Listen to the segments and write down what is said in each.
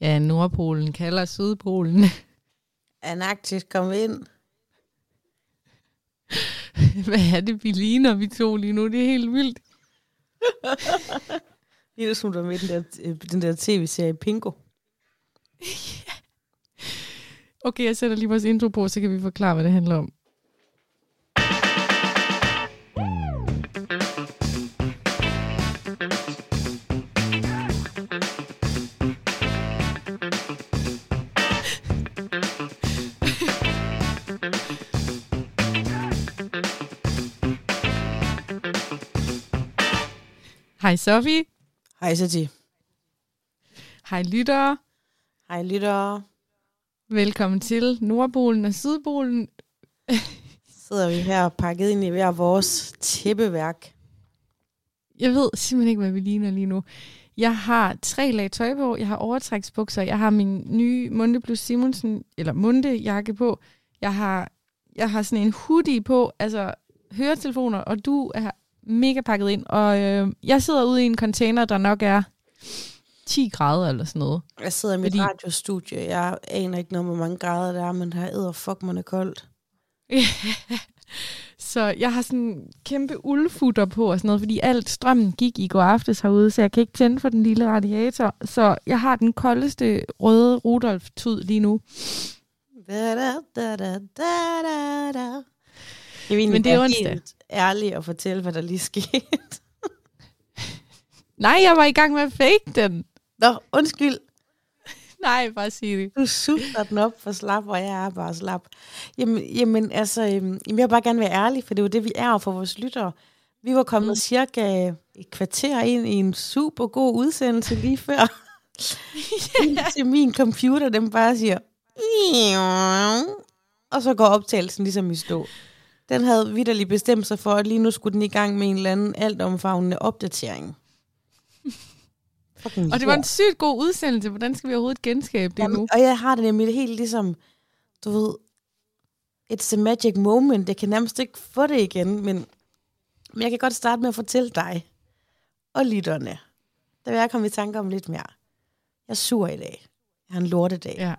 Ja, Nordpolen kalder Sydpolen. Antarktis, kom ind. Hvad er det, vi ligner, vi to lige nu? Det er helt vildt. Lige som der med den der, øh, den der tv-serie Pingo. Okay, jeg sætter lige vores intro på, så kan vi forklare, hvad det handler om. Hej Sofie. Hej Sati. Hej lyttere. Hej lyttere. Velkommen til Nordpolen og Sydpolen. Sidder vi her pakket ind i hver vores tæppeværk. Jeg ved simpelthen ikke, hvad vi ligner lige nu. Jeg har tre lag tøj på, jeg har overtræksbukser, jeg har min nye Munde plus Simonsen, eller Munde jakke på, jeg har, jeg har sådan en hoodie på, altså høretelefoner, og du er mega pakket ind, og øh, jeg sidder ude i en container, der nok er 10 grader eller sådan noget. Jeg sidder i mit Fordi- radiostudie. Jeg aner ikke noget, hvor mange grader der er, men her æder fuck, man er koldt. Så jeg har sådan kæmpe uldfutter på og sådan noget, fordi alt strømmen gik i går aftes herude, så jeg kan ikke tænde for den lille radiator. Så jeg har den koldeste røde Rudolf-tud lige nu. Da, da, da, da, da, da, vil Men det er onsdag. helt ærlig og fortælle, hvad der lige skete. Nej, jeg var i gang med at fake den. Nå, undskyld. Nej, bare sig det. Du sutter den op for slap, og jeg er bare slap. Jamen, jamen altså, øhm, jamen, jeg vil bare gerne være ærlig, for det er jo det, vi er for vores lyttere. Vi var kommet mm. cirka et kvarter ind i en super god udsendelse lige før. Indtil min computer, den bare siger... Og så går optagelsen ligesom i stå. Den havde vidderligt bestemt sig for, at lige nu skulle den i gang med en eller anden altomfavnende opdatering. Fucking Og det var en sygt god udsendelse. Hvordan skal vi overhovedet genskabe det nu? Jamen, og jeg har det nemlig helt ligesom, du ved, it's a magic moment. Jeg kan nærmest ikke få det igen, men, men jeg kan godt starte med at fortælle dig og lytterne. Der vil jeg komme i tanke om lidt mere. Jeg er sur i dag. Jeg har en lortedag. Ja.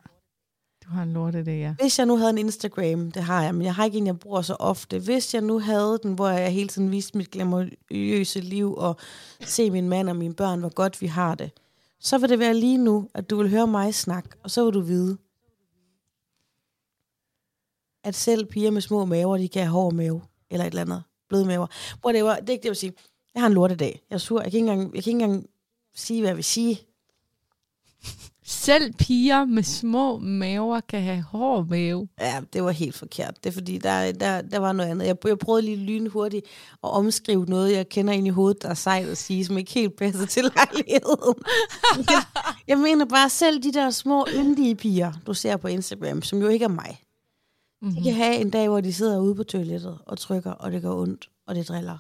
Du har en lortedag, ja. Hvis jeg nu havde en Instagram, det har jeg, men jeg har ikke en, jeg bruger så ofte. Hvis jeg nu havde den, hvor jeg hele tiden viste mit glamourøse liv og se min mand og mine børn, hvor godt vi har det, så vil det være lige nu, at du vil høre mig snakke, og så vil du vide, at selv piger med små maver, de kan have hård mave, eller et eller andet, bløde maver. Whatever, det er ikke det, jeg vil sige. Jeg har en lortedag. Jeg er sur. Jeg kan ikke engang, jeg kan ikke engang sige, hvad jeg vil sige. Selv piger med små maver kan have hård mave. Ja, det var helt forkert. Det er fordi, der, der, der var noget andet. Jeg, jeg prøvede lige lynhurtigt at omskrive noget, jeg kender ind i hovedet, der er sejt at sige, som ikke helt passer til lejligheden. jeg, jeg mener bare selv de der små yndige piger, du ser på Instagram, som jo ikke er mig. Mm-hmm. De kan have en dag, hvor de sidder ude på toilettet og trykker, og det går ondt, og det driller.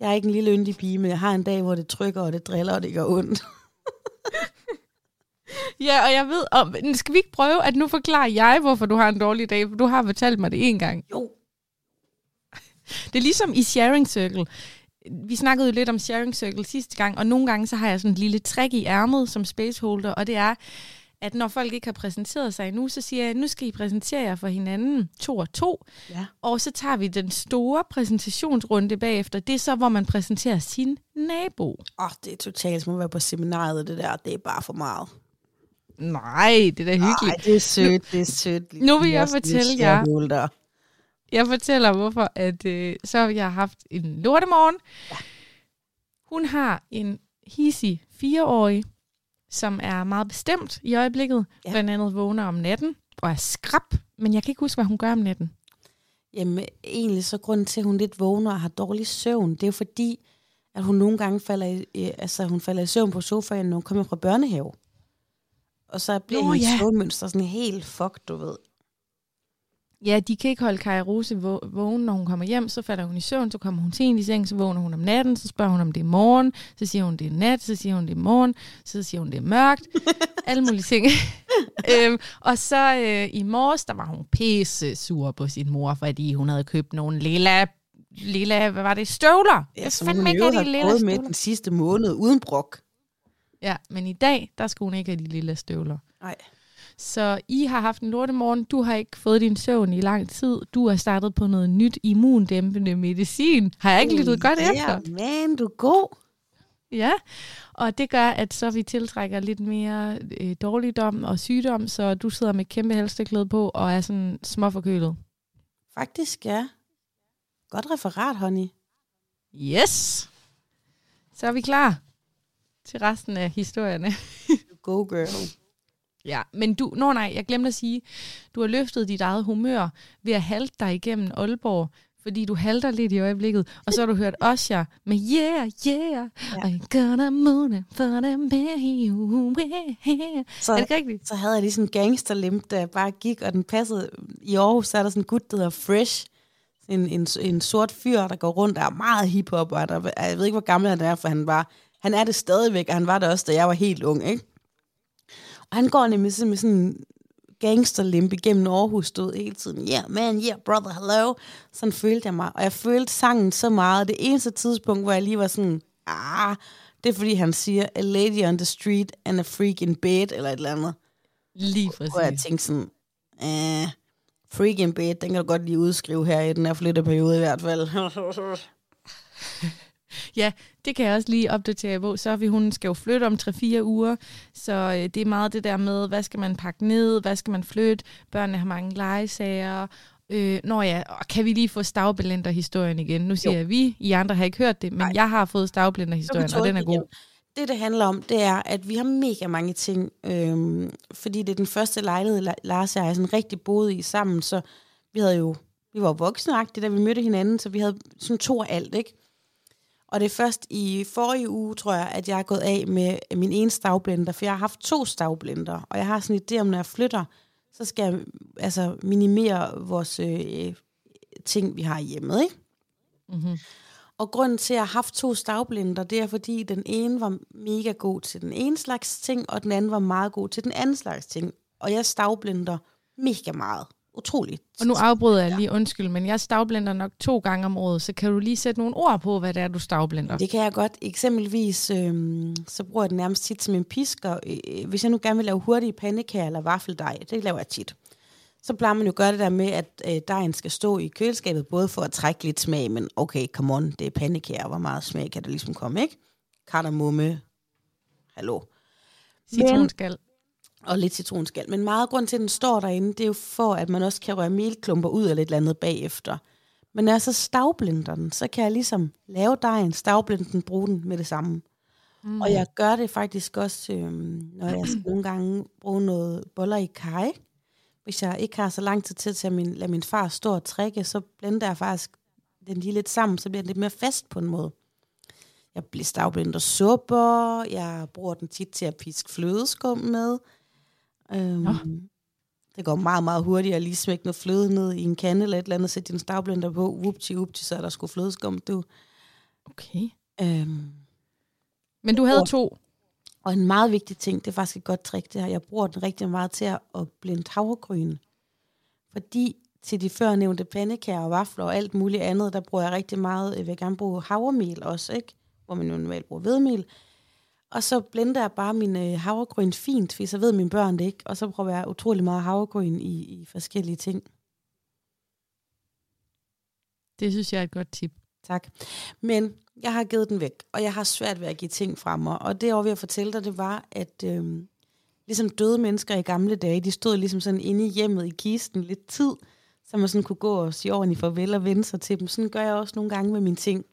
Jeg er ikke en lille yndig pige, men jeg har en dag, hvor det trykker, og det driller, og det gør ondt. Ja, og jeg ved, om, skal vi ikke prøve, at nu forklarer jeg, hvorfor du har en dårlig dag, for du har fortalt mig det en gang. Jo, Det er ligesom i Sharing Circle. Vi snakkede jo lidt om Sharing Circle sidste gang, og nogle gange så har jeg sådan et lille trick i ærmet som spaceholder, og det er, at når folk ikke har præsenteret sig endnu, så siger jeg, nu skal I præsentere jer for hinanden to og to, ja. og så tager vi den store præsentationsrunde bagefter. Det er så, hvor man præsenterer sin nabo. Åh, oh, det er totalt som at være på seminariet, det der. Det er bare for meget. Nej, det er da hyggeligt. Nej, det er sødt, det er sødt. Nu vil jeg fortælle jer-. Jeg fortæller, hvorfor at, øh, så har jeg haft en lortemorgen. Ja. Hun har en hissig fireårig, som er meget bestemt i øjeblikket. Ja. Blandt andet vågner om natten og er skrab, men jeg kan ikke huske, hvad hun gør om natten. Jamen, egentlig så grunden til, at hun lidt vågner og har dårlig søvn, det er jo fordi, at hun nogle gange falder i- altså, hun falder i søvn på sofaen, når hun kommer fra børnehave. Og så bliver Nå, hendes ja. søvnmønster sådan helt fucked, du ved. Ja, de kan ikke holde Kaja Rose vå- vågen, når hun kommer hjem, så falder hun i søvn, så kommer hun sent i seng, så vågner hun om natten, så spørger hun, om det er morgen, så siger hun, det er nat, så siger hun, det er morgen, så siger hun, det er mørkt, alle mulige ting. øhm, og så øh, i morges, der var hun pisse sur på sin mor, fordi hun havde købt nogle lilla, lilla hvad var det, støvler? Ja, som hun ikke de lilla gået med støvler. den sidste måned uden brok. Ja, men i dag, der skal hun ikke have de lille støvler. Nej. Så I har haft en lortemorgen. Du har ikke fået din søvn i lang tid. Du har startet på noget nyt immundæmpende medicin. Har jeg ikke lyttet godt ja, efter? men du er god. Ja, og det gør, at så vi tiltrækker lidt mere øh, dårligdom og sygdom, så du sidder med kæmpe halsteklæde på og er sådan småforkølet. Faktisk, ja. Godt referat, honey. Yes! Så er vi klar til resten af historierne. Go girl. Ja, men du, nå nej, jeg glemte at sige, du har løftet dit eget humør ved at halte dig igennem Aalborg, fordi du halter lidt i øjeblikket, og så har du hørt Osher med Yeah, yeah, ja. I'm gonna moon for the you. Så, Er det rigtigt? så havde jeg lige sådan en gangsterlimp, der bare gik, og den passede. I Aarhus så er der sådan en gut, der hedder Fresh. En, en, en sort fyr, der går rundt, der er meget hiphop, og der, jeg ved ikke, hvor gammel han er, for han var, han er det stadigvæk, og han var der også, da jeg var helt ung, ikke? Og han går nemlig sådan med sådan en gangsterlimp igennem Aarhus, stod hele tiden, yeah man, yeah brother, hello. Sådan følte jeg mig, og jeg følte sangen så meget. Det eneste tidspunkt, hvor jeg lige var sådan, ah, det er fordi han siger, a lady on the street and a freak in bed, eller et eller andet. Lige Hvor jeg præcis. tænkte sådan, eh, freak in bed, den kan du godt lige udskrive her i den her flytteperiode i hvert fald. Ja, det kan jeg også lige opdatere på. Så vi, hun skal jo flytte om 3-4 uger, så øh, det er meget det der med, hvad skal man pakke ned, hvad skal man flytte, børnene har mange legesager. Øh, når ja, og kan vi lige få stavblender-historien igen? Nu siger Jo. jeg vi, I andre har ikke hørt det, men Nej. jeg har fået stavblender-historien, og den er god. Det, det handler om, det er, at vi har mega mange ting, øhm, fordi det er den første lejlighed, La- Lars og jeg sådan rigtig boede i sammen, så vi havde jo, vi var voksneagtige, da vi mødte hinanden, så vi havde sådan to af alt, ikke? Og det er først i forrige uge, tror jeg, at jeg er gået af med min ene stavblender, for jeg har haft to stavblender, og jeg har sådan en idé om, når jeg flytter, så skal jeg altså minimere vores øh, ting, vi har hjemme, ikke? Mm-hmm. Og grunden til, at jeg har haft to stavblender, det er, fordi den ene var mega god til den ene slags ting, og den anden var meget god til den anden slags ting. Og jeg stavblender mega meget. Utroligt. Og nu afbryder jeg lige, undskyld, men jeg stavblender nok to gange om året, så kan du lige sætte nogle ord på, hvad det er, du stavblender? Det kan jeg godt. Eksempelvis, øhm, så bruger jeg den nærmest tit som en pisker. Øh, hvis jeg nu gerne vil lave hurtige pandekager eller vaffeldej, det laver jeg tit. Så plejer man jo at gøre det der med, at øh, dejen skal stå i køleskabet, både for at trække lidt smag, men okay, come on, det er pandekager, hvor meget smag kan der ligesom komme, ikke? Kardemomme, hallo. Citronskal. Og lidt citronskal. Men meget grund til, at den står derinde, det er jo for, at man også kan røre melklumper ud eller et eller andet bagefter. Men når jeg så stavblender den, så kan jeg ligesom lave dejen, stavblende den, bruge den med det samme. Mm. Og jeg gør det faktisk også, øhm, når jeg skal nogle gange bruge noget boller i kaj. Hvis jeg ikke har så lang tid til at min, lade min far stå og trække, så blender jeg faktisk den lige lidt sammen, så bliver den lidt mere fast på en måde. Jeg bliver stavblender supper, jeg bruger den tit til at piske flødeskum med. Øhm, Nå. det går meget, meget hurtigt at lige smække noget fløde ned i en kande eller et eller andet, sætte din stavblender på, whoopty, whoopty, så er der sgu flødeskum, du. Okay. Øhm, Men du havde Og- to. og en meget vigtig ting, det er faktisk et godt trick, det her. Jeg bruger den rigtig meget til at, blende havregryn. Fordi til de førnævnte pandekager og vafler og alt muligt andet, der bruger jeg rigtig meget, jeg vil gerne bruge havremel også, ikke? Hvor man jo normalt bruger hvedemel. Og så blender jeg bare min øh, havregryn fint, fordi så ved mine børn det ikke. Og så prøver jeg utrolig meget havregryn i, i forskellige ting. Det synes jeg er et godt tip. Tak. Men jeg har givet den væk, og jeg har svært ved at give ting fra mig. Og det, jeg var ved at fortælle dig, det var, at øhm, ligesom døde mennesker i gamle dage, de stod ligesom sådan inde i hjemmet i kisten lidt tid, så man sådan kunne gå og sige ordentligt farvel og vende sig til dem. Sådan gør jeg også nogle gange med mine ting.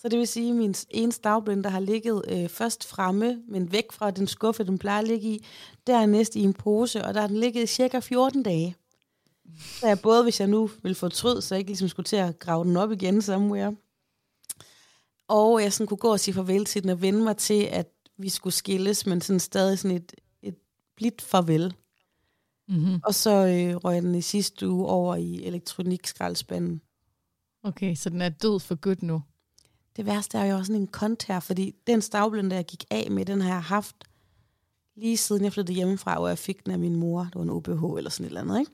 Så det vil sige, at min ene stavblender har ligget øh, først fremme, men væk fra den skuffe, den plejer at ligge i, dernæst i en pose, og der har den ligget i cirka 14 dage. Så jeg både, hvis jeg nu vil fortryde, så jeg ikke ligesom skulle til at grave den op igen somewhere, og jeg sådan kunne gå og sige farvel til den og vende mig til, at vi skulle skilles, men sådan stadig sådan et, et blidt farvel. Mm-hmm. Og så øh, røg den i sidste uge over i elektronikskraldspanden. Okay, så den er død for godt nu. Det værste er jo også sådan en kont her, fordi den stavblende, jeg gik af med, den har jeg haft lige siden jeg flyttede hjemmefra, hvor jeg fik den af min mor. Det var en OBH eller sådan et eller andet, ikke?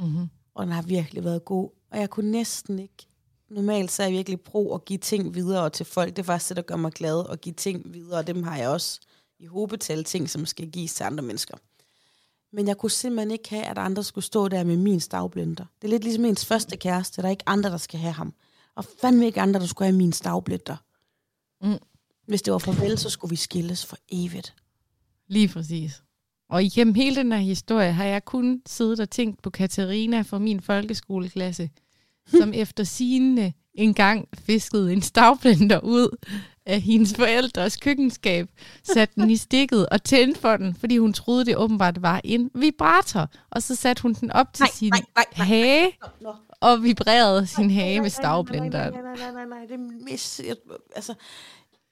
Mm-hmm. Og den har virkelig været god. Og jeg kunne næsten ikke... Normalt så er jeg virkelig pro at give ting videre til folk. Det er faktisk det, der gør mig glad at give ting videre, og dem har jeg også i hobetal ting, som skal gives til andre mennesker. Men jeg kunne simpelthen ikke have, at andre skulle stå der med min stavblender. Det er lidt ligesom ens første kæreste. Der er ikke andre, der skal have ham. Og fandme ikke andre, der skulle have min stavblender. Mm. Hvis det var farvel, så skulle vi skilles for evigt. Lige præcis. Og igennem hele den her historie har jeg kun siddet og tænkt på Katarina fra min folkeskoleklasse, som efter sigende engang fiskede en stavblender ud af hendes forældres køkkenskab, satte den i stikket og tændte for den, fordi hun troede, det åbenbart var en vibrator. Og så satte hun den op til Nej, sin nej, nej, nej, hage Nå, nå. Og vibrerede sin hage med stavblenderen. Nej, nej, nej, nej, nej, det er mis... Jeg, altså,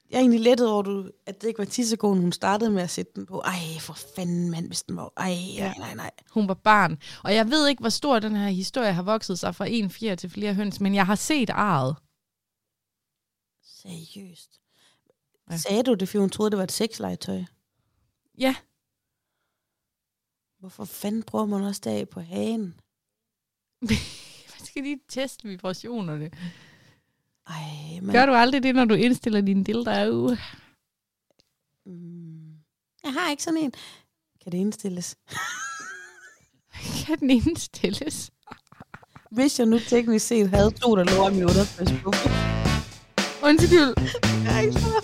jeg er egentlig lettet over, du, at det ikke var 10 sekunder, hun startede med at sætte den på. Ej, for fanden, mand, hvis den var... Ej, nej, nej, nej. Hun var barn. Og jeg ved ikke, hvor stor den her historie har vokset sig fra en fjer til flere høns, men jeg har set arret. Seriøst. Ja. Sagde du det, fordi hun troede, det var et sexlegetøj? Ja, Hvorfor fanden prøver man også det af på hagen? skal lige teste vibrationerne. Ej, men... Gør du aldrig det, når du indstiller din dildo? Mm, jeg har ikke sådan en. Kan det indstilles? Kan den indstilles? Hvis jeg nu teknisk set havde to, der lå i min undertøjsbukser. Undskyld. Ej, så-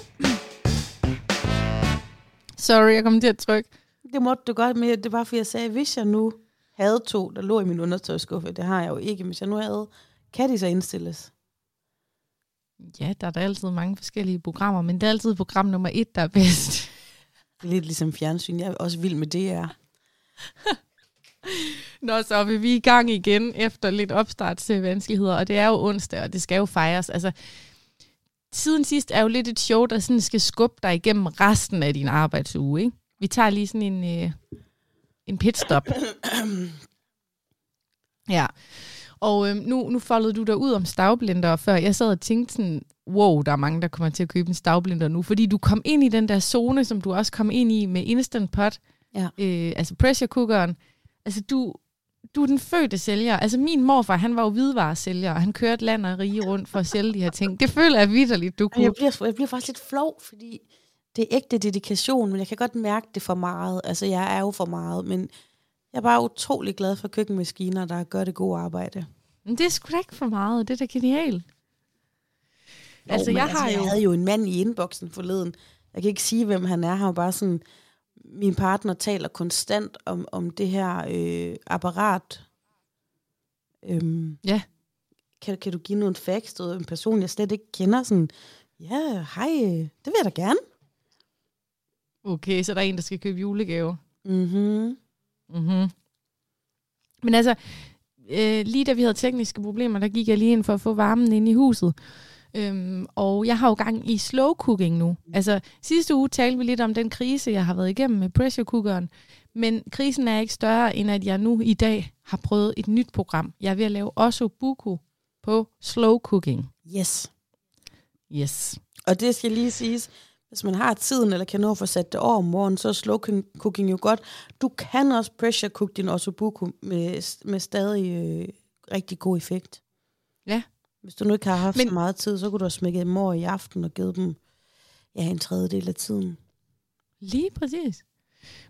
Sorry, jeg kom til at trykke. Det måtte du godt, men det var fordi, jeg sagde, hvis jeg nu havde to, der lå i min undertøjsskuffe, det har jeg jo ikke, men hvis jeg nu havde, kan de så indstilles? Ja, der er da altid mange forskellige programmer, men det er altid program nummer et, der er bedst. Det er lidt ligesom fjernsyn. Jeg er også vild med det, er. Nå, så er vi i gang igen efter lidt opstartsvanskeligheder, og det er jo onsdag, og det skal jo fejres. Altså, siden sidst er jo lidt et show, der sådan skal skubbe dig igennem resten af din arbejdsuge, ikke? Vi tager lige sådan en, øh, en pitstop. ja. Og øh, nu, nu foldede du dig ud om stavblender før. Jeg sad og tænkte sådan, wow, der er mange, der kommer til at købe en stavblender nu. Fordi du kom ind i den der zone, som du også kom ind i med Instant Pot. Ja. Øh, altså pressure cookeren. Altså du, du er den fødte sælger. Altså min morfar, han var jo hvidvaresælger, og han kørte land og rige rundt for at sælge de her ting. Det føler jeg vidderligt, du kunne. jeg bliver, jeg bliver faktisk lidt flov, fordi det er ægte dedikation, men jeg kan godt mærke det for meget. Altså, jeg er jo for meget, men jeg er bare utrolig glad for køkkenmaskiner, der gør det gode arbejde. Men det er sgu da ikke for meget. Det er da genialt. Jo, altså, jeg har jeg jo... havde jo en mand i inboxen forleden. Jeg kan ikke sige, hvem han er. Han var bare sådan... Min partner taler konstant om, om det her øh, apparat. Øhm, Ja. Kan, kan du give nogle facts? Du en person, jeg slet ikke kender. Sådan, ja, hej, det vil jeg da gerne. Okay, så der er en, der skal købe julegave. Mhm. Mm-hmm. Men altså, øh, lige da vi havde tekniske problemer, der gik jeg lige ind for at få varmen ind i huset. Øhm, og jeg har jo gang i slow cooking nu. Altså, sidste uge talte vi lidt om den krise, jeg har været igennem med pressure cookeren. Men krisen er ikke større, end at jeg nu i dag har prøvet et nyt program. Jeg er ved at lave også buku på slow cooking. Yes. Yes. Og det skal lige siges, hvis man har tiden, eller kan nå at få sat det over om morgenen, så er slow cooking- jo godt. Du kan også pressure cook din ossobuco med, med stadig øh, rigtig god effekt. Ja. Hvis du nu ikke har haft Men- så meget tid, så kunne du have smækket dem over i aften og givet dem ja, en tredjedel af tiden. Lige præcis.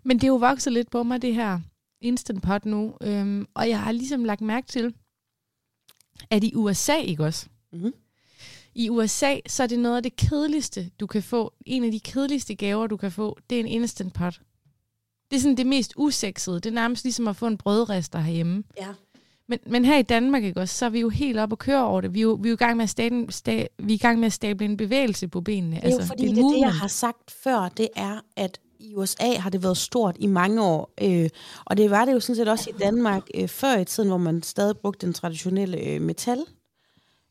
Men det er jo vokset lidt på mig, det her Instant Pot nu. Øhm, og jeg har ligesom lagt mærke til, at i USA, ikke også? Mhm. I USA, så er det noget af det kedeligste, du kan få. En af de kedeligste gaver, du kan få, det er en Instant Pot. Det er sådan det mest usexede. Det er nærmest ligesom at få en brødrester herhjemme. Ja. Men, men her i Danmark, ikke også, så er vi jo helt op og køre over det. Vi er jo, vi er jo i gang med at stable, sta, vi er i gang med at stable en bevægelse på benene. Det er jo altså, fordi, det, det, det jeg har sagt før, det er, at i USA har det været stort i mange år. Øh, og det var det jo sådan set også i Danmark øh, før i tiden, hvor man stadig brugte den traditionelle øh, metal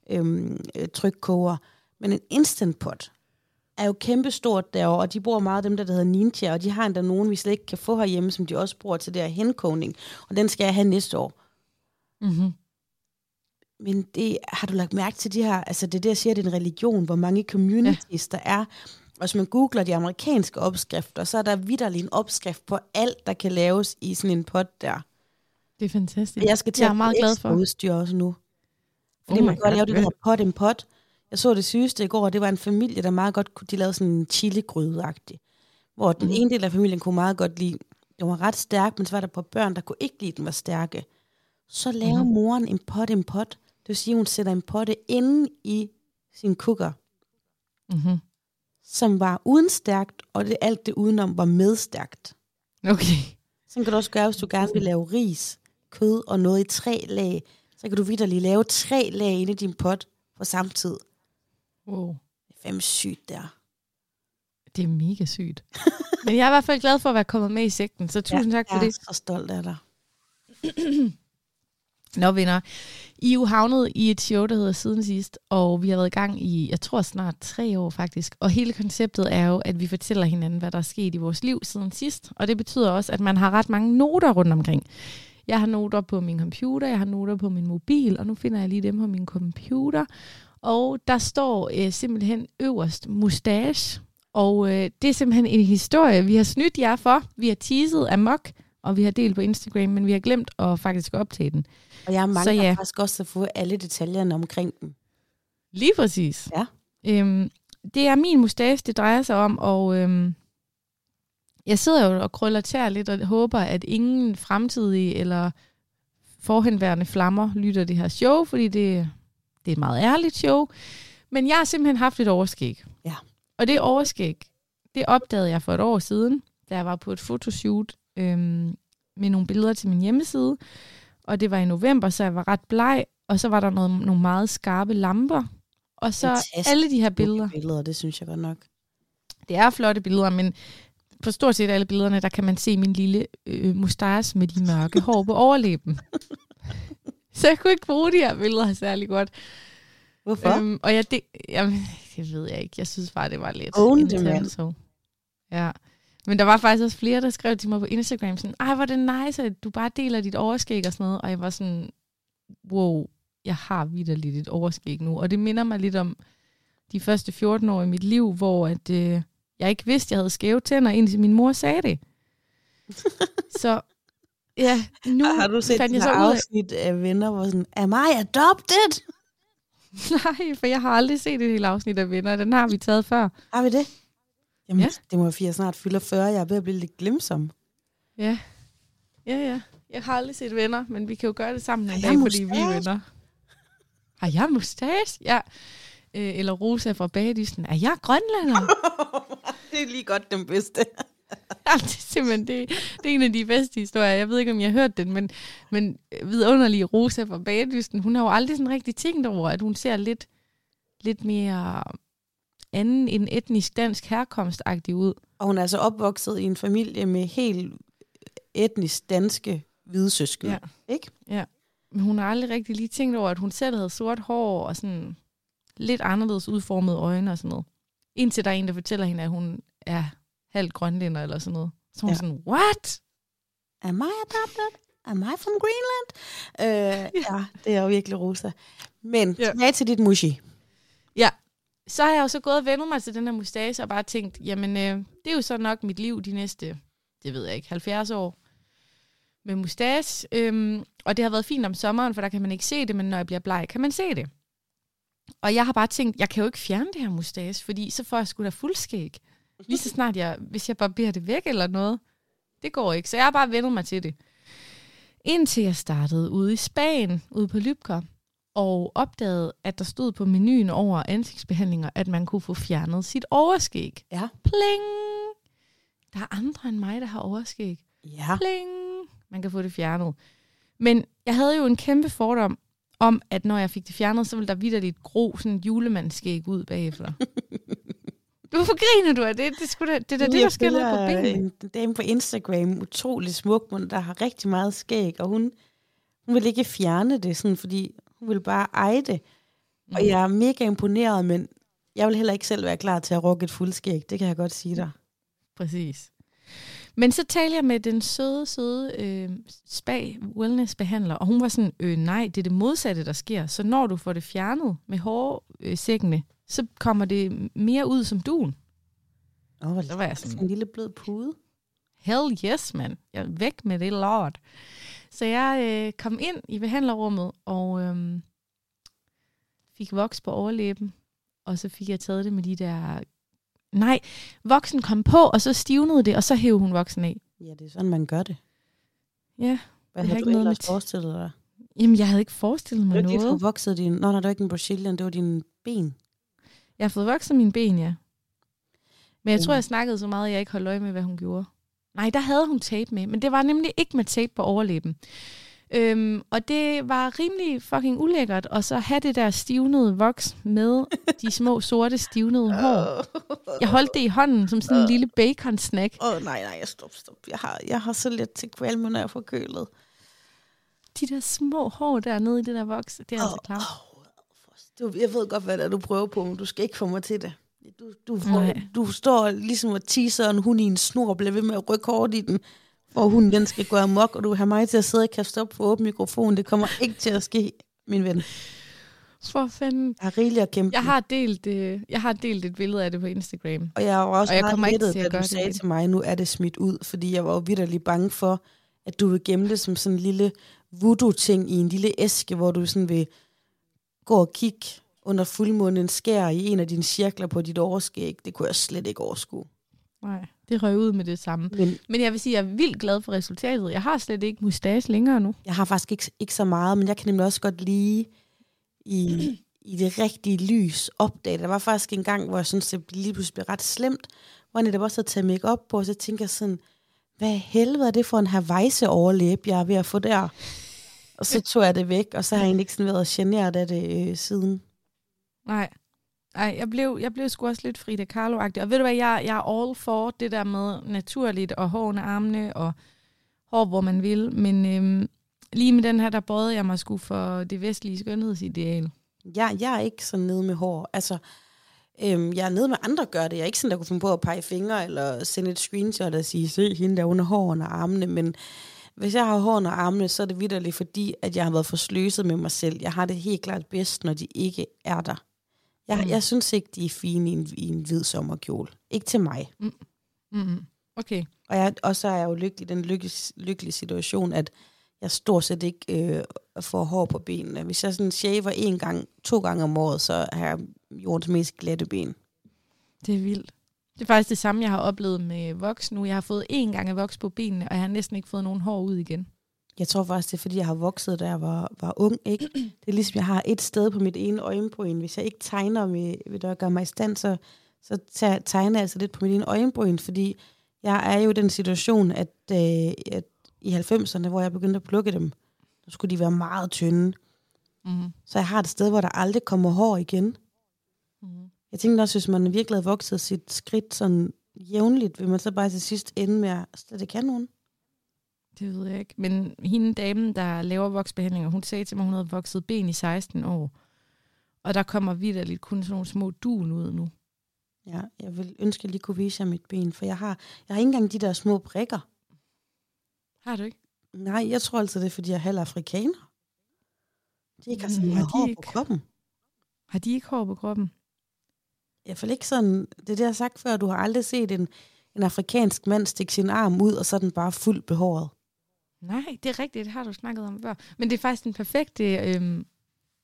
øh, øh, trykkoger. Men en Instant Pot er jo kæmpestort derovre, og de bruger meget af dem, der, der hedder Ninja, og de har endda nogen, vi slet ikke kan få herhjemme, som de også bruger til det her henkogning. Og den skal jeg have næste år. Mm-hmm. Men det har du lagt mærke til de her, altså det er jeg siger, det er en religion, hvor mange communities ja. der er. Og hvis man googler de amerikanske opskrifter, så er der vidderlig en opskrift på alt, der kan laves i sådan en pot der. Det er fantastisk. Jeg skal til jeg er meget glad for. udstyr også nu. Fordi Oh oh my man kan lave det, der hedder pot en pot. Jeg så det sygeste i går, og det var en familie, der meget godt kunne, de lavede sådan en chili-gryde hvor den Mhm. ene del af familien kunne meget godt lide, den var ret stærk, men så var der på børn, der kunne ikke lide, den var stærke. Så laver Mhm. moren en pot en pot. Det vil sige, at hun sætter en potte inde i sin kukker, Mm-hmm. som var uden stærkt, og det, alt det udenom var med stærkt. Okay. Sådan kan du også gøre, hvis du gerne vil lave ris, kød og noget i tre lag. Så kan du vidderligt lave tre lag inde i din pot på samme tid. Wow. Det er fandme sygt der. Det er mega sygt. Men jeg er i hvert fald glad for at være kommet med i sekten, så tusind tak for jeg det. er så stolt af dig. Nå venner, I er jo havnet i et show, der hedder Siden Sidst, og vi har været i gang i, jeg tror snart tre år faktisk. Og hele konceptet er jo, at vi fortæller hinanden, hvad der er sket i vores liv siden sidst. Og det betyder også, at man har ret mange noter rundt omkring. Jeg har noter på min computer, jeg har noter på min mobil, og nu finder jeg lige dem på min computer. Og der står øh, simpelthen øverst mustache, og øh, det er simpelthen en historie, vi har snydt jer for. Vi har teaset amok, og vi har delt på Instagram, men vi har glemt at faktisk optage den. Og jeg mangler Så ja. faktisk også at få alle detaljerne omkring den. Lige præcis. Ja. Øhm, det er min mustache, det drejer sig om, og øhm, jeg sidder jo og krøller tær lidt og håber, at ingen fremtidige eller forhenværende flammer lytter det her show, fordi det, det er et meget ærligt show. Men jeg har simpelthen haft et overskæg. Ja. Og det overskæg, det opdagede jeg for et år siden, da jeg var på et fotoshoot øhm, med nogle billeder til min hjemmeside. Og det var i november, så jeg var ret bleg, og så var der noget, nogle meget skarpe lamper. Og så Fantastisk. alle de her billeder. billeder, det synes jeg godt nok. Det er flotte billeder, men på stort set alle billederne, der kan man se min lille øh, mustache med de mørke hår på overlæben. så jeg kunne ikke bruge de her billeder særlig godt. Hvorfor? Øhm, og jeg, det, jamen, det ved jeg ikke. Jeg synes bare, det var lidt Own. Ja. Men der var faktisk også flere, der skrev til mig på Instagram sådan, ej, hvor er det nice, at du bare deler dit overskæg og sådan noget. Og jeg var sådan, wow, jeg har vidderligt et overskæg nu. Og det minder mig lidt om de første 14 år i mit liv, hvor at, øh, jeg ikke vidste, jeg havde skæve tænder, indtil min mor sagde det. så ja, nu har du set fandt jeg så her ud af, afsnit af venner, hvor sådan, am I adopted? nej, for jeg har aldrig set et helt afsnit af Venner. Den har vi taget før. Har vi det? Jamen, Ja. det må være, fordi jeg snart fylder 40. Jeg er ved at blive lidt glemsom. Ja. Ja, ja. Jeg har aldrig set venner, men vi kan jo gøre det sammen en dag, fordi vi er venner. Har jeg mustache? Ja. Øh, eller Rosa fra Bagedysten. Er jeg grønlander? det er lige godt den bedste. ja, det er simpelthen det, det er en af de bedste historier. Jeg ved ikke, om jeg har hørt den, men, men vidunderlige Rosa fra Bagedysten, hun har jo aldrig sådan rigtig tænkt over, at hun ser lidt, lidt mere anden end etnisk dansk herkomstagtig ud. Og hun er altså opvokset i en familie med helt etnisk danske hvide søskende. Ja. Ikke? Men hun har aldrig rigtig lige tænkt over, at hun selv havde sort hår og sådan lidt anderledes udformede øjne og sådan noget. Indtil der er en, der fortæller hende, at hun er halvt grønlænder eller sådan noget. Så hun Ja. ja. sådan, what? Am I adopted? Am I from Greenland? Øh, ja, det er jo virkelig rosa. Men Ja. tilbage til dit mushi. Så har jeg jo så gået og vendt mig til den her mustache og bare tænkt, jamen øh, det er jo så nok mit liv de næste, det ved jeg ikke, 70 år med mustache. Øhm, og det har været fint om sommeren, for der kan man ikke se det, men når jeg bliver bleg, kan man se det. Og jeg har bare tænkt, jeg kan jo ikke fjerne det her mustache, fordi så får jeg sgu da fuldskæg. Lige så snart jeg, hvis jeg barberer det væk eller noget. Det går ikke, så jeg har bare vendt mig til det. Indtil jeg startede ude i Spanien, ude på Lybker, og opdagede, at der stod på menuen over ansigtsbehandlinger, at man kunne få fjernet sit overskæg. Ja. Pling! Der er andre end mig, der har overskæg. Ja. Pling! Man kan få det fjernet. Men jeg havde jo en kæmpe fordom om, at når jeg fik det fjernet, så ville der vidderligt gro sådan en julemandskæg ud bagefter. Hvorfor griner du af det? Det, skulle da, det er da det, der sker på benene. En dame på Instagram, utrolig smuk, men der har rigtig meget skæg, og hun, hun vil ikke fjerne det, sådan, fordi hun vil bare eje det. Mm. Og jeg er mega imponeret, men jeg vil heller ikke selv være klar til at rukke et fuldskæg. Det kan jeg godt sige dig. Præcis. Men så talte jeg med den søde, søde øh, spa wellness behandler, og hun var sådan, øh, nej, det er det modsatte, der sker. Så når du får det fjernet med hårsækkene, så kommer det mere ud som duen. Åh, hvor Så var jeg sådan, en lille blød pude. hell yes, mand. Jeg er væk med det lort. Så jeg øh, kom ind i behandlerrummet, og øh, fik voks på overlæben, og så fik jeg taget det med de der Nej, voksen kom på, og så stivnede det, og så hævde hun voksen af. Ja, det er sådan, man gør det. Ja, Hvad Det har havde ikke du noget med forestillet dig? jamen jeg havde ikke forestillet mig Det var ikke, noget. du voksede dine... Nå, nej, det var ikke en Brazilian, det var dine ben. Jeg har fået vokset mine ben, ja. Men jeg tror, Mm. jeg snakkede så meget, at jeg ikke holdt øje med, hvad hun gjorde. Nej, der havde hun tape med, men det var nemlig ikke med tape på overlæben. Øhm, og det var rimelig fucking ulækkert, og så have det der stivnede voks med de små sorte stivnede hår. Jeg holdt det i hånden som sådan en lille bacon-snack. Åh, oh, nej, nej, stop, stop. Jeg har, jeg har så lidt til kvalme, når jeg får kølet. De der små hår dernede i det der voks, det er altså klamt. Du, jeg ved godt, hvad det er, du prøver på, men du skal ikke få mig til det. Du, du, får, du står ligesom og teaser en hund i en snor og bliver ved med at rykke hårdt i den, for hunden den skal gå amok, og du have mig til at sidde og kaste op for åben mikrofon. Det kommer ikke til at ske, min ven. For fanden. Jeg har rigeligt at kæmpe Jeg har, delt, øh, jeg har delt et billede af det på Instagram. Og jeg var også Og jeg meget lettet, til at da du det sagde igen. til mig, nu er det smidt ud, fordi jeg var jo vidderligt bange for, at du vil gemme det som sådan en lille voodoo-ting i en lille æske, hvor du sådan vil gå og kigge under fuldmånen skær i en af dine cirkler på dit overskæg. Det kunne jeg slet ikke overskue. Nej, det røg ud med det samme. Men Men jeg vil sige, at jeg er vildt glad for resultatet. Jeg har slet ikke mustache længere nu. jeg har faktisk ikke, ikke så meget, men jeg kan nemlig også godt lide i, i det rigtige lys opdage. Der var faktisk en gang, hvor jeg synes, det lige pludselig blev ret slemt, hvor jeg netop også havde taget make op på, og så tænker jeg sådan, hvad helvede er det for en Hawaii overlæb, jeg er ved at få der? Og så tog jeg det væk, og så har jeg egentlig ikke sådan været generet af det øh, siden. Nej. Ej, jeg blev, jeg blev sgu også lidt Frida Kahlo-agtig. Og ved du hvad, jeg, jeg er all for det der med naturligt og hår armene og hår, hvor man vil. Men øhm, lige med den her, der bøjede jeg mig sgu for det vestlige skønhedsideal. Jeg, jeg er ikke sådan nede med hår. Altså, øhm, jeg er nede med andre gør det. Jeg er ikke sådan, der kunne finde på at pege fingre eller sende et screenshot og sige, se hende der under hårene og armene. Men hvis jeg har hår under armene, så er det vidderligt, fordi at jeg har været for sløset med mig selv. Jeg har det helt klart bedst, når de ikke er der. Jeg, Mm. mm. jeg synes ikke, de er fine i en, i en hvid sommerkjole. Ikke til mig. Mm-hmm. Okay. Og, jeg, og så er jeg jo lykkelig i den lykkelige, lykkelige situation, at jeg stort set ikke øh, får hår på benene. Hvis jeg sådan shaver en gang, to gange om året, så har jeg jordens mest glatte ben. Det er vildt. Det er faktisk det samme, jeg har oplevet med voks nu. Jeg har fået én gang af voks på benene, og jeg har næsten ikke fået nogen hår ud igen. Jeg tror faktisk, det er, fordi jeg har vokset, da jeg var, var ung. Ikke? Det er ligesom, jeg har et sted på mit ene øjenbryn. Hvis jeg ikke tegner, med, ved at gøre mig i stand, så, så tegner jeg altså lidt på mit ene øjenbryn, fordi jeg er jo i den situation, at, øh, at i 90'erne, hvor jeg begyndte at plukke dem, så skulle de være meget tynde. Mm-hmm. Så jeg har et sted, hvor der aldrig kommer hår igen. Mm-hmm. Jeg tænkte også, hvis man virkelig havde vokset sit skridt sådan jævnligt, vil man så bare til sidst ende med at slet ikke have nogen. Det ved jeg ikke. Men hende damen, der laver voksbehandlinger, hun sagde til mig, at hun havde vokset ben i 16 år. Og der kommer vidderligt kun sådan nogle små dun ud nu. Ja, jeg vil ønske, at jeg lige kunne vise jer mit ben, for jeg har, jeg har ikke engang de der små prikker. Har du ikke? Nej, jeg tror altså, det er, fordi jeg er halv afrikaner. De ikke har Mm, har meget de hår på ikke? kroppen. Har de ikke hår på kroppen? Jeg føler ikke sådan, det er det, jeg har sagt før, du har aldrig set en, en afrikansk mand stikke sin arm ud, og så er den bare fuldt behåret. Nej, det er rigtigt. Det har du snakket om før. Men det er faktisk den perfekte øhm,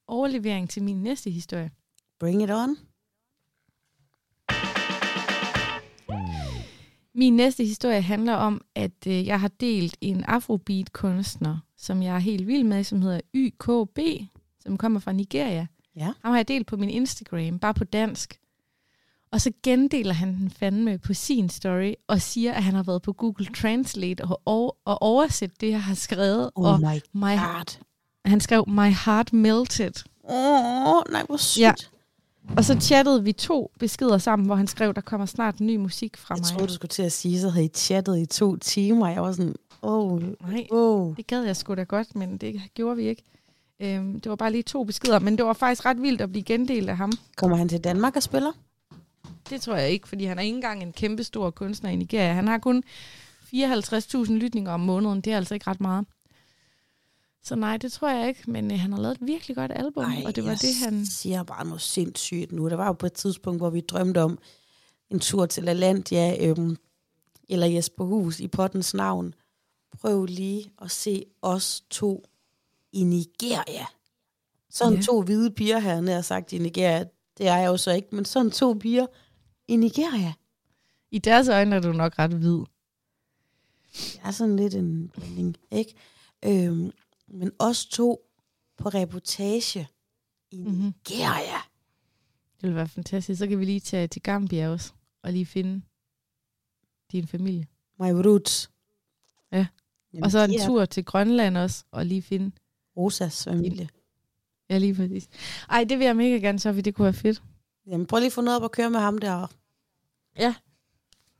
overlevering til min næste historie. Bring it on. Min næste historie handler om, at øh, jeg har delt en afrobeat-kunstner, som jeg er helt vild med, som hedder YKB, som kommer fra Nigeria. Ja. Ham har jeg delt på min Instagram, bare på dansk. Og så gendeler han den fandme på sin story, og siger, at han har været på Google Translate og, og, og oversat det, jeg har skrevet. Oh og my my, god. han skrev, my heart melted. Åh, oh, nej, hvor sygt. Ja. Og så chattede vi to beskeder sammen, hvor han skrev, der kommer snart ny musik fra Jeg mig. troede, du skulle til at sige, så havde I chattet i to timer. Jeg var sådan, åh, oh, Nej, oh. det gad jeg sgu da godt, men det gjorde vi ikke. Øhm, det var bare lige to beskeder, men det var faktisk ret vildt at blive gendelt af ham. Kommer han til Danmark og spiller? Det tror jeg ikke, fordi han er ikke engang en kæmpe stor kunstner i Nigeria. Han har kun 54.000 lytninger om måneden. Det er altså ikke ret meget. Så nej, det tror jeg ikke, men øh, han har lavet et virkelig godt album, Ej, og det var det, han... siger bare noget sindssygt nu. Der var jo på et tidspunkt, hvor vi drømte om en tur til Alandia, øhm, eller Jesper Hus i pottens navn. Prøv lige at se os to i Nigeria. Sådan Ja. ja. to hvide piger her, har sagt i Nigeria. Det er jeg jo så ikke, men sådan to piger i Nigeria. I deres øjne er du nok ret hvid. Jeg er sådan lidt en blanding, ikke? Øhm, men os to på reportage i Mhm. Nigeria. Det ville være fantastisk. Så kan vi lige tage til Gambia også, og lige finde din familie. My roots. Ja. Jamen, Og så en er tur til Grønland også, og lige finde... Rosas familie. Ja, lige præcis. Ej, det vil jeg mega gerne, så det kunne være fedt. Jamen, prøv lige at få noget op at køre med ham der. Ja.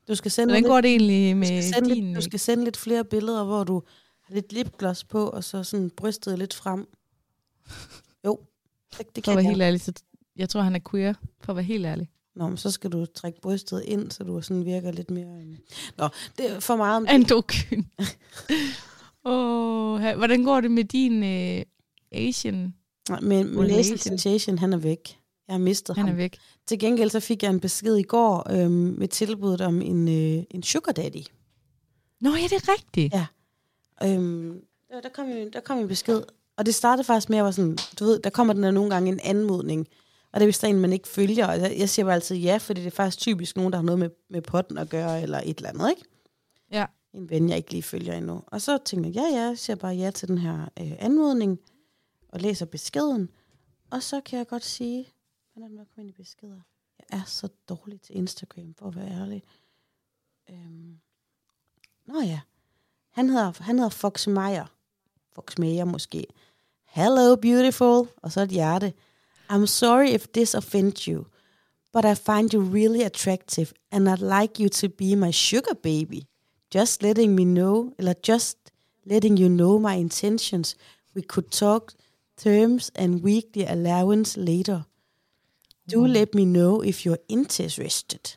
Du skal sende, Hvordan går det egentlig du med skal sende, din... lidt, du skal sende lidt flere billeder, hvor du har lidt lipgloss på, og så sådan brystet lidt frem. Jo, det, det kan jeg. helt ærlig, så jeg tror, han er queer, for at være helt ærlig. Nå, men så skal du trække brystet ind, så du sådan virker lidt mere... øhm. Nå, det er for meget om det. Andokyn. Åh, oh, hvordan går det med din øh, Asian? Nej, Men Malaysia Asian? Han er væk. Jeg har mistet Han ham. er væk. Til gengæld så fik jeg en besked i går øhm, med tilbuddet om en, øh, en sugar daddy. Nå, ja, det er rigtigt. Ja. Øhm, der, der, kom en, der kom en besked, og det startede faktisk med, at jeg var sådan, du ved, der kommer den der nogle gange en anmodning, og det er er en, man ikke følger, og jeg, jeg siger bare altid ja, fordi det er faktisk typisk nogen, der har noget med, med potten at gøre, eller et eller andet, ikke? Ja. En ven, jeg ikke lige følger endnu. Og så tænker jeg, ja, ja, jeg siger bare ja til den her øh, anmodning, og læser beskeden, og så kan jeg godt sige, han er det med at komme ind i beskeder? Jeg er så dårlig til Instagram, for at være ærlig. Øhm. Nå ja, han hedder, han hedder Fox Meyer. Fox Meyer måske. Hello, beautiful. Og så et hjerte. I'm sorry if this offends you, but I find you really attractive, and I'd like you to be my sugar baby. Just letting me know, eller just letting you know my intentions. We could talk terms and weekly allowance later. Do Wow. let me know if you're interested.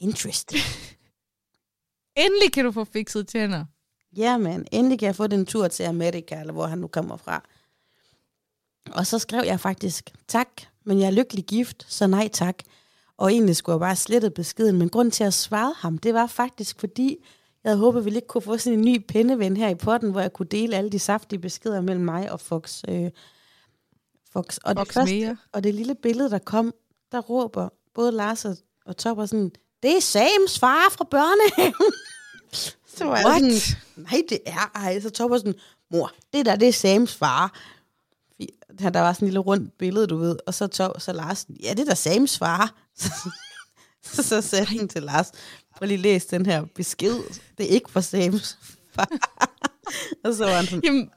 Interested. Endelig kan du få fikset tænder. Ja, man. Endelig kan jeg få den tur til Amerika, eller hvor han nu kommer fra. Og så skrev jeg faktisk, tak, men jeg er lykkelig gift, så nej tak. Og egentlig skulle jeg bare slette beskeden, men grund til at svare ham, det var faktisk fordi, jeg havde håbet, at vi lige kunne få sådan en ny pindeven her i potten, hvor jeg kunne dele alle de saftige beskeder mellem mig og Fox. Øh, Fox. Og, Fox det første, mere. og det lille billede, der kom, der råber både Lars og, og Topper sådan, det er Sams far fra børnehaven. så var jeg What? sådan, nej, det er ej. Så Topper sådan, mor, det der, det er Sams far. Der var sådan en lille rundt billede, du ved. Og så, Top, så Lars, ja, det er da Sams far. Så, så, sagde han til Lars, prøv lige at læse den her besked. Det er ikke for Sams far. og så var han sådan, Jamen,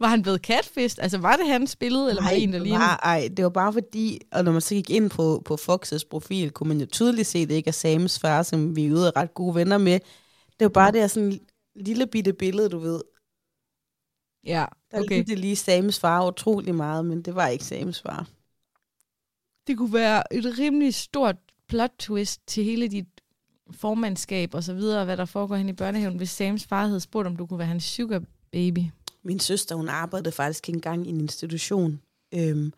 var han blevet catfist? Altså, var det hans billede, eller var det en, der det lignede? var, ej, det var bare fordi, og når man så gik ind på, på Foxes profil, kunne man jo tydeligt se, at det ikke er Sams far, som vi er ude og ret gode venner med. Det var bare det her sådan lille bitte billede, du ved. Ja, Der okay. okay. det lige Sams far utrolig meget, men det var ikke Sams far. Det kunne være et rimelig stort plot twist til hele dit formandskab og så videre, hvad der foregår hen i børnehaven, hvis Sams far havde spurgt, om du kunne være hans sugar baby. Min søster, hun arbejdede faktisk engang i en institution. Øhm,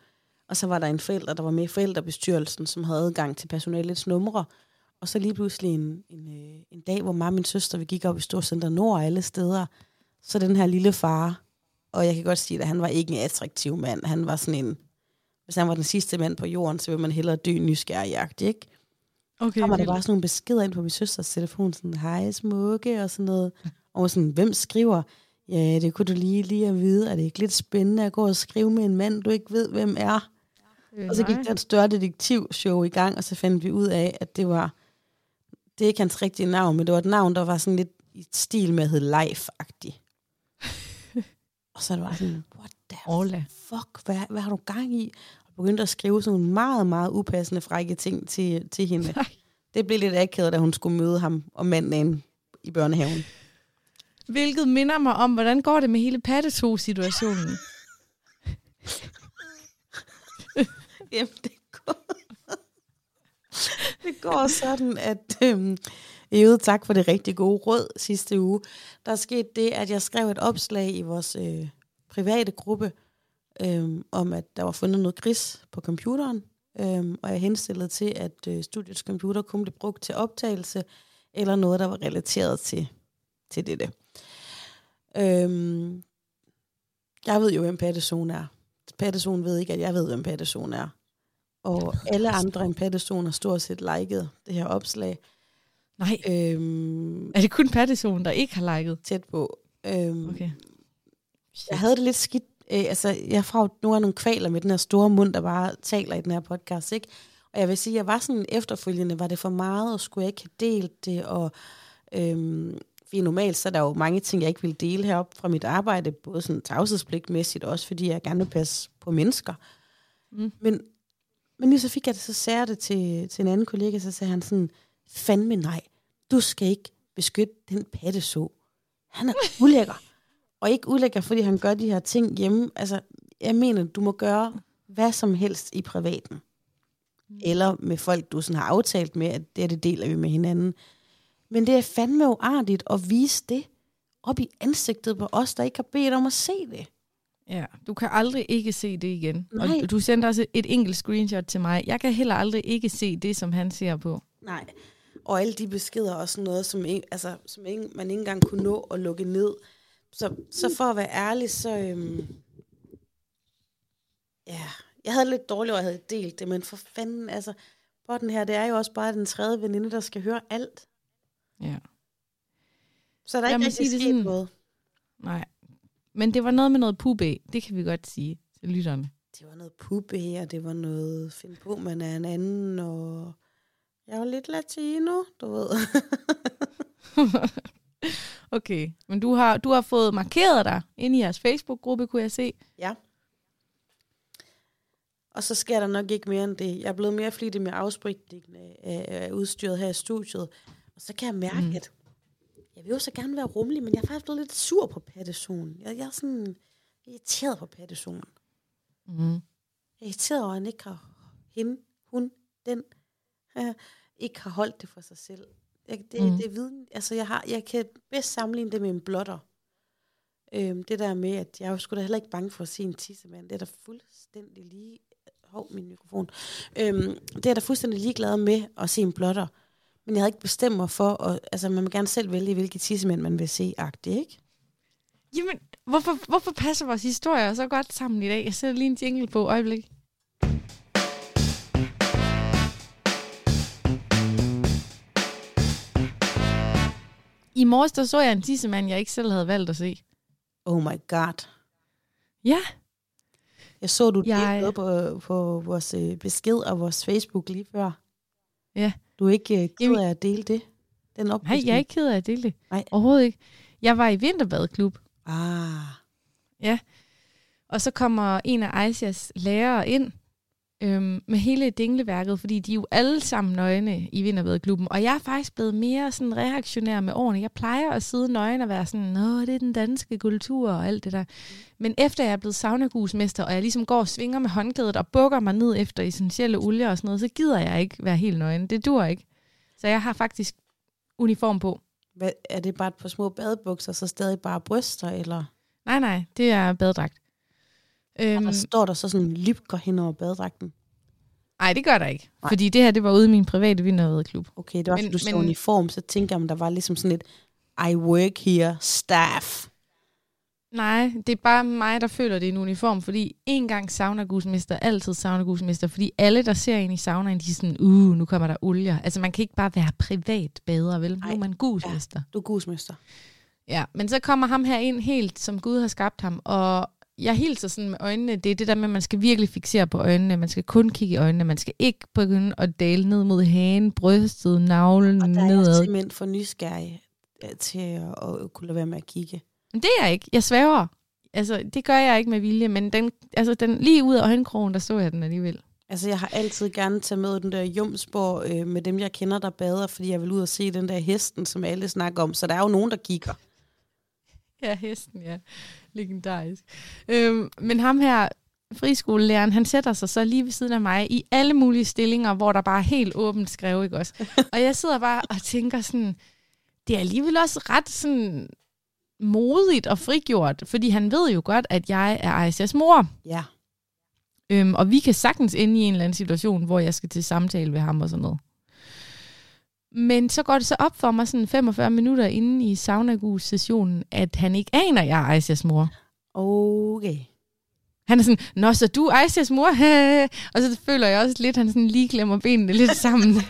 og så var der en forælder, der var med i forældrebestyrelsen, som havde adgang til personalets numre. Og så lige pludselig en, en, øh, en dag, hvor mig og min søster, vi gik op i Storcenter Nord alle steder, så den her lille far, og jeg kan godt sige, at han var ikke en attraktiv mand. Han var sådan en, hvis han var den sidste mand på jorden, så ville man hellere dø nysgerrigagt, ikke? Okay, kommer der bare sådan nogle beskeder ind på min søsters telefon, sådan, hej smukke, og sådan noget. Og sådan, hvem skriver? Ja, det kunne du lige lige at vide. Er det ikke lidt spændende at gå og skrive med en mand, du ikke ved, hvem er? Og så gik der et større detektivshow i gang, og så fandt vi ud af, at det var, det er ikke hans rigtige navn, men det var et navn, der var sådan lidt i stil med at hedde Leif-agtig. og så det var sådan, what the Orla. fuck, hvad, hvad har du gang i? Og begyndte at skrive sådan nogle meget, meget upassende frække ting til, til hende. Nej. Det blev lidt akavet, da hun skulle møde ham og manden i børnehaven. Hvilket minder mig om, hvordan går det med hele patteto-situationen? Jamen, det går, det går sådan, at øhm, i øvrigt tak for det rigtig gode råd sidste uge. Der skete det, at jeg skrev et opslag i vores øh, private gruppe, øhm, om at der var fundet noget gris på computeren, øhm, og jeg henstillede til, at øh, studiets computer kunne blive brugt til optagelse, eller noget, der var relateret til, til dette. Øhm, jeg ved jo, hvem Patteson er. Patteson ved ikke, at jeg ved, hvem Patteson er. og alle andre end Patteson har stort set liket det her opslag. Nej, Øhm, er det kun Patterson, der ikke har liket? tæt på. Øhm, Okay. Jeg havde det lidt skidt. Øh, altså, jeg får nu nogle kvaler med den her store mund, der bare taler i den her podcast, ikke? Og jeg vil sige, jeg var sådan efterfølgende, var det for meget, og skulle jeg ikke have delt det, og øhm, fordi normalt så er der jo mange ting, jeg ikke vil dele herop fra mit arbejde, både sådan tavshedspligtmæssigt, og også fordi jeg gerne vil passe på mennesker. Mm. Men, men lige så fik jeg det, så sagde jeg det til, til en anden kollega, så sagde han sådan, fandme nej, du skal ikke beskytte den patteså. Han er ulækker. Og ikke ulækker, fordi han gør de her ting hjemme. Altså, jeg mener, du må gøre hvad som helst i privaten. Eller med folk, du sådan har aftalt med, at det, det deler vi med hinanden. Men det er fandme uartigt at vise det op i ansigtet på os, der ikke har bedt om at se det. Ja, du kan aldrig ikke se det igen. Nej. Og du sendte også et enkelt screenshot til mig. Jeg kan heller aldrig ikke se det, som han ser på. Nej. Og alle de beskeder og sådan noget, som, ikke, altså, som ikke, man ikke engang kunne nå at lukke ned. Så, så for at være ærlig, så... Øhm, ja, jeg havde lidt dårligt, at jeg havde delt det, men for fanden, altså, den her, det er jo også bare den tredje veninde, der skal høre alt. Ja. Så er der Jeg ikke må rigtig sige det sket sådan- noget. Nej. Men det var noget med noget pube. Det kan vi godt sige til lytterne. Det var noget puppe her, det var noget find på, man er en anden, og jeg var lidt latino, du ved. Okay, men du har, du har fået markeret dig ind i jeres Facebook-gruppe, kunne jeg se. Ja. Og så sker der nok ikke mere end det. Jeg er blevet mere flittig med afspritningen af, af udstyret her i studiet. Og så kan jeg mærke, Mm. at jeg vil jo så gerne være rummelig, men jeg er faktisk blevet lidt sur på Patteson. Jeg, jeg er sådan irriteret på Patteson. Mm. Jeg er irriteret over, at han ikke har hende, hun, den, øh, ikke har holdt det for sig selv. Jeg, det, Mm. mm. det er viden. Altså, jeg, har, jeg kan bedst sammenligne det med en blotter. Øhm, det der med, at jeg er jo sgu da heller ikke bange for at se en tissemand. Det er da fuldstændig lige... Hov, min mikrofon. Øhm, det er da fuldstændig ligeglad med at se en blotter. Men jeg havde ikke bestemt mig for, at, altså man må gerne selv vælge, hvilke tissemænd man vil se, agtigt, ikke? Jamen, hvorfor, hvorfor passer vores historier så godt sammen i dag? Jeg sætter lige en jingle på øjeblik. I morges der så jeg en tissemand, jeg ikke selv havde valgt at se. Oh my god. Ja, Jeg så, du Jeg- noget på, på vores øh, besked og vores Facebook lige før. Ja. Du er ikke øh, ked af at dele det? Den nej, oplysning? jeg er ikke ked af at dele det. Nej. Overhovedet ikke. Jeg var i vinterbadklub, Ah, og så kommer en af Aisias lærere ind øhm, med hele dingleværket, fordi de er jo alle sammen nøgne i vinterbadklubben. Og jeg er faktisk blevet mere sådan reaktionær med årene. Jeg plejer at sidde nøgen og være sådan, Nå, det er den danske kultur og alt det der. Men efter jeg er blevet saunagusmester, og jeg ligesom går og svinger med håndklædet og bukker mig ned efter essentielle olier og sådan noget, så gider jeg ikke være helt nøgen. Det dur ikke. Så jeg har faktisk uniform på. hvad, er det bare par små badebukser, så stadig bare bryster, eller? Nej, nej, det er badedragt. Øhm. Øhm, Og der står der så sådan en lypker hen over badedragten. nej, det gør der ikke. Nej. Fordi det her, det var ude i min private vinterbadeklub. Okay, det var, Men- du så men- uniform, så tænker jeg, om der var ligesom sådan et I work here staff. Nej, det er bare mig, der føler, det er en uniform, fordi en gang saunagusmester, altid saunagusmester, fordi alle, der ser ind i saunaen, de er sådan, uh, nu kommer der olier. Altså, man kan ikke bare være privat bader, vel? Nu Ej, er man gusmester. Du er gusmester. Ja. ja, men så kommer ham her ind helt, som Gud har skabt ham, og jeg hilser sådan med øjnene, det er det der med, at man skal virkelig fixere på øjnene, man skal kun kigge i øjnene, man skal ikke begynde at dale ned mod hagen, brystet, navlen, Og der er jeg nedad. simpelthen for nysgerrig øh, til at, at kunne lade være med at kigge. Men det er jeg ikke. Jeg svæver. Altså, det gør jeg ikke med vilje, men den, altså, den, lige ud af øjenkrogen, der så jeg den alligevel. Altså, jeg har altid gerne taget med den der Jumsborg øh, med dem, jeg kender, der bader, fordi jeg vil ud og se den der hesten, som alle snakker om. Så der er jo nogen, der kigger. Ja, hesten, ja. Legendarisk. Øhm, men ham her, friskolelæreren, han sætter sig så lige ved siden af mig i alle mulige stillinger, hvor der bare er helt åbent skrev, ikke også? Og jeg sidder bare og tænker sådan, det er alligevel også ret sådan modigt og frigjort, fordi han ved jo godt, at jeg er Aisas mor. Ja. Øhm, og vi kan sagtens ende i en eller anden situation, hvor jeg skal til samtale ved ham og sådan noget. Men så går det så op for mig sådan 45 minutter inde i saunagus-sessionen, at han ikke aner, at jeg er Aisas mor. Okay. Han er sådan, nå, så du er Aisas mor? og så føler jeg også lidt, at han sådan lige klemmer benene lidt sammen.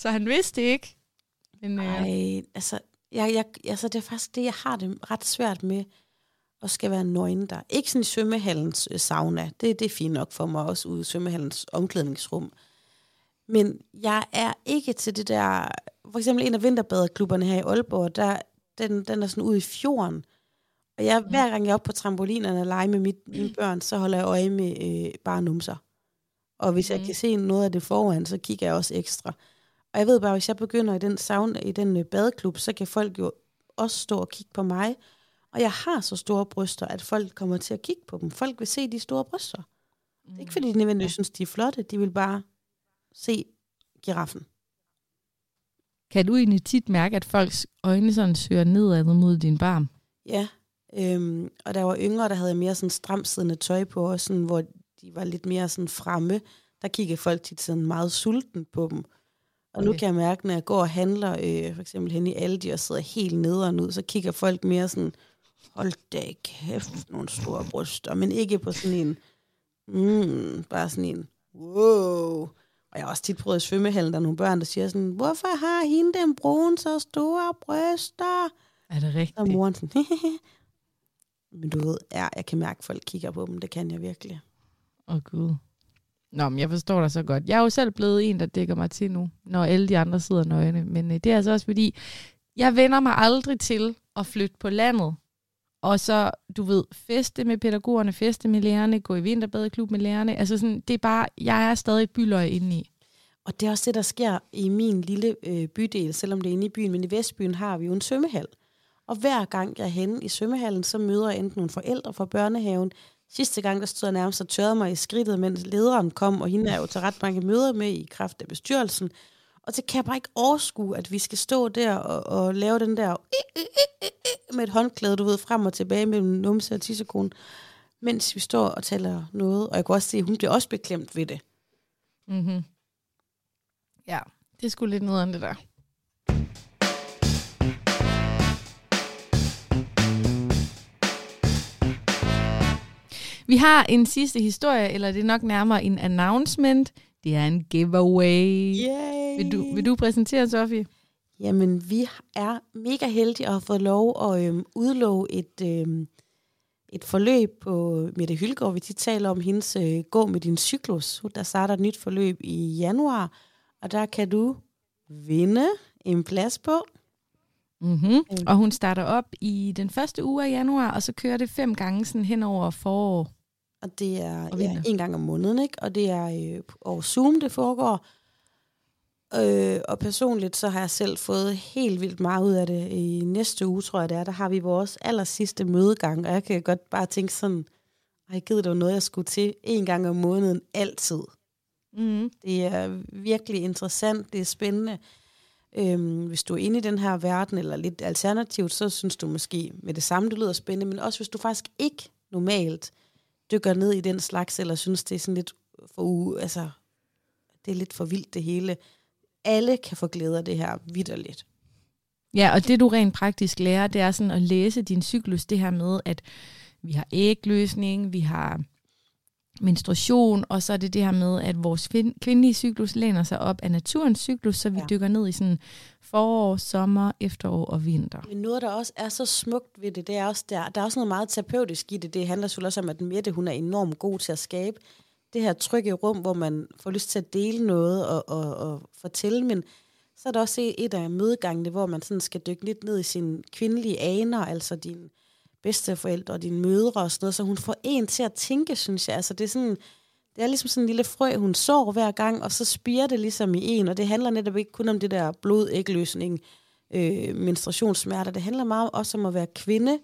så han vidste ikke. Men, øh... Ej, altså, jeg, jeg, altså, det er faktisk det, jeg har det ret svært med, at skal være nøgen der. Ikke sådan i svømmehallens øh, sauna. Det, det er fint nok for mig, også ude i svømmehallens omklædningsrum. Men jeg er ikke til det der... For eksempel en af vinterbadeklubberne her i Aalborg, der, den, den er sådan ude i fjorden. Og jeg, hver gang jeg er oppe på trampolinerne og leger med mit, mine børn, så holder jeg øje med øh, bare numser. Og hvis mm. jeg kan se noget af det foran, så kigger jeg også ekstra. Og jeg ved bare, hvis jeg begynder i den sauna, i den øh, badeklub, så kan folk jo også stå og kigge på mig. Og jeg har så store bryster, at folk kommer til at kigge på dem. Folk vil se de store bryster. Mm. Det er ikke fordi, de nødvendigvis synes, de er flotte. De vil bare se giraffen. Kan du egentlig tit mærke, at folks øjne sådan søger nedad mod din barm? Ja, øhm, og der var yngre, der havde mere sådan stramsiddende tøj på, og sådan, hvor de var lidt mere sådan fremme. Der kiggede folk tit sådan meget sulten på dem. Og okay. nu kan jeg mærke, når jeg går og handler, øh, for eksempel hen i Aldi og sidder helt nederen ud, så kigger folk mere sådan, hold da kæft, nogle store bryster, men ikke på sådan en, mm, bare sådan en, wow. Og jeg har også tit prøvet i svømmehallen, der er nogle børn, der siger sådan, hvorfor har hende den brune så store bryster? Er det rigtigt? Og moren sådan, Men du ved, ja, jeg kan mærke, at folk kigger på dem. Det kan jeg virkelig. Åh oh, gud. Nå, men jeg forstår dig så godt. Jeg er jo selv blevet en, der dækker mig til nu, når alle de andre sidder nøgne. Men øh, det er altså også fordi, jeg vender mig aldrig til at flytte på landet. Og så, du ved, feste med pædagogerne, feste med lærerne, gå i vinterbadeklub med lærerne. Altså sådan, det er bare, jeg er stadig byløg indeni. Og det er også det, der sker i min lille øh, bydel, selvom det er inde i byen. Men i Vestbyen har vi jo en svømmehal. Og hver gang jeg er henne i svømmehallen, så møder jeg enten nogle forældre fra børnehaven. Sidste gang, der stod jeg nærmest og tørrede mig i skridtet, mens lederen kom, og hende er jo til ret mange møder med i kraft af bestyrelsen. Og så kan jeg bare ikke overskue, at vi skal stå der og, og lave den der øh, øh, øh, med et håndklæde, du ved, frem og tilbage mellem numse og tissekone, mens vi står og taler noget. Og jeg kan også se, at hun bliver også beklemt ved det. Mm-hmm. Ja, det er sgu lidt noget det der. Vi har en sidste historie, eller det er nok nærmere en announcement. Det er en giveaway. Yay. Vil du, vil du præsentere, Sofie? Jamen, vi er mega heldige at have fået lov at øhm, udlove et, øhm, et forløb på Mette Hylgaard. Vi tit taler om hendes øh, Gå med din cyklus. Der starter et nyt forløb i januar, og der kan du vinde en plads på. Mm-hmm. Og hun starter op i den første uge af januar, og så kører det fem gange sådan hen over forår. Og det er og ja, en gang om måneden, ikke? Og det er øh, over Zoom, det foregår. Øh, og personligt så har jeg selv fået helt vildt meget ud af det. I næste uge, tror jeg det er, der har vi vores aller sidste mødegang. Og jeg kan godt bare tænke sådan, jeg givet det noget, jeg skulle til en gang om måneden altid. Mm. Det er virkelig interessant, det er spændende. Øhm, hvis du er inde i den her verden, eller lidt alternativt, så synes du måske med det samme, det lyder spændende, men også hvis du faktisk ikke normalt dykker ned i den slags, eller synes, det er sådan lidt for u, altså, det er lidt for vildt det hele. Alle kan få glæde af det her vidderligt. Ja, og det du rent praktisk lærer, det er sådan at læse din cyklus, det her med, at vi har ægløsning, vi har menstruation, og så er det det her med, at vores kvindelige cyklus læner sig op af naturens cyklus, så vi ja. dykker ned i sådan forår, sommer, efterår og vinter. Men noget, der også er så smukt ved det, det er også, der, der er også noget meget terapeutisk i det. Det handler selvfølgelig også om, at Mette, hun er enormt god til at skabe det her trygge rum, hvor man får lyst til at dele noget og, og, og fortælle, men så er der også et af mødegangene, hvor man sådan skal dykke lidt ned i sine kvindelige aner, altså din bedsteforældre og dine mødre og sådan noget, så hun får en til at tænke, synes jeg. Altså det er sådan, det er ligesom sådan en lille frø, hun sår hver gang, og så spiger det ligesom i en, og det handler netop ikke kun om det der blodægløsning, øh, menstruationssmerter, det handler meget også om at være kvinde,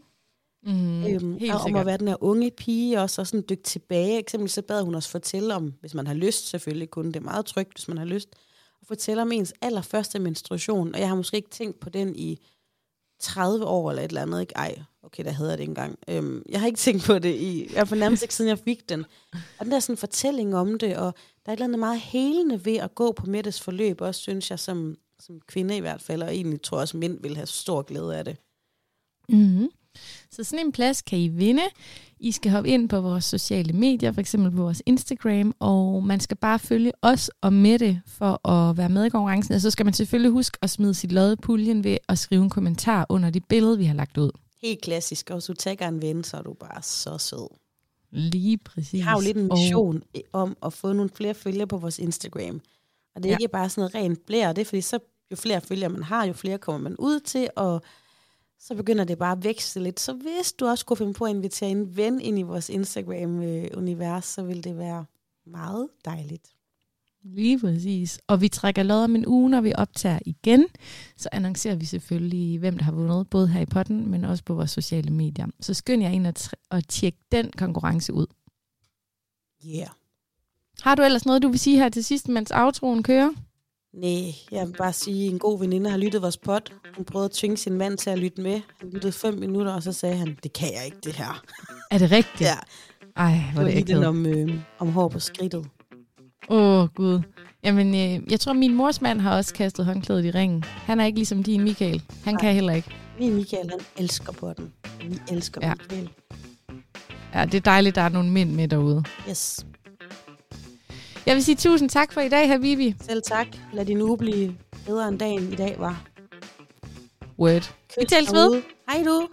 Mm, øhm, og om at være den her unge pige også, og sådan dykke tilbage. Eksempelvis så bad hun os fortælle om, hvis man har lyst selvfølgelig kun, det er meget trygt, hvis man har lyst, at fortælle om ens allerførste menstruation. Og jeg har måske ikke tænkt på den i 30 år eller et eller andet. Ikke? Ej, okay, der hedder det engang. Øhm, jeg har ikke tænkt på det i, jeg har nærmest ikke siden jeg fik den. Og den der sådan fortælling om det, og der er et eller andet meget helende ved at gå på Mettes forløb, også synes jeg som, som kvinde i hvert fald, og egentlig tror jeg også, mænd vil have stor glæde af det. Mm-hmm. Så sådan en plads kan I vinde. I skal hoppe ind på vores sociale medier, for eksempel på vores Instagram, og man skal bare følge os og Mette for at være med i konkurrencen. Og så skal man selvfølgelig huske at smide sit lod puljen ved at skrive en kommentar under det billede, vi har lagt ud. Helt klassisk, og du tager en ven, så er du bare så sød. Lige præcis. Vi har jo lidt en mission og... om at få nogle flere følgere på vores Instagram. Og det er ja. ikke bare sådan noget rent blær, det er fordi, så jo flere følgere man har, jo flere kommer man ud til, og så begynder det bare at vækste lidt. Så hvis du også kunne finde på at invitere en ven ind i vores Instagram-univers, så vil det være meget dejligt. Lige præcis. Og vi trækker lod om en uge, når vi optager igen. Så annoncerer vi selvfølgelig, hvem der har vundet, både her i potten, men også på vores sociale medier. Så skynd jer ind at, at tjekke den konkurrence ud. Yeah. Har du ellers noget, du vil sige her til sidst, mens outroen kører? Nej, jeg vil bare sige, at en god veninde har lyttet vores pod. Hun prøvede at tvinge sin mand til at lytte med. Han lyttede fem minutter, og så sagde han, det kan jeg ikke, det her. Er det rigtigt? Ja. Ej, hvor det er det den om, øh, om hår på skridtet. Åh, oh, Gud. Jamen, øh, jeg tror, min mors mand har også kastet håndklædet i ringen. Han er ikke ligesom din Michael. Han Nej. kan heller ikke. Min Michael, han elsker på den. Vi elsker ja. Michael. Ja, det er dejligt, der er nogle mænd med derude. Yes. Jeg vil sige tusind tak for i dag, Habibi. Selv tak. Lad din uge blive bedre end dagen i dag var. Word. Vi tales ved. Hej du.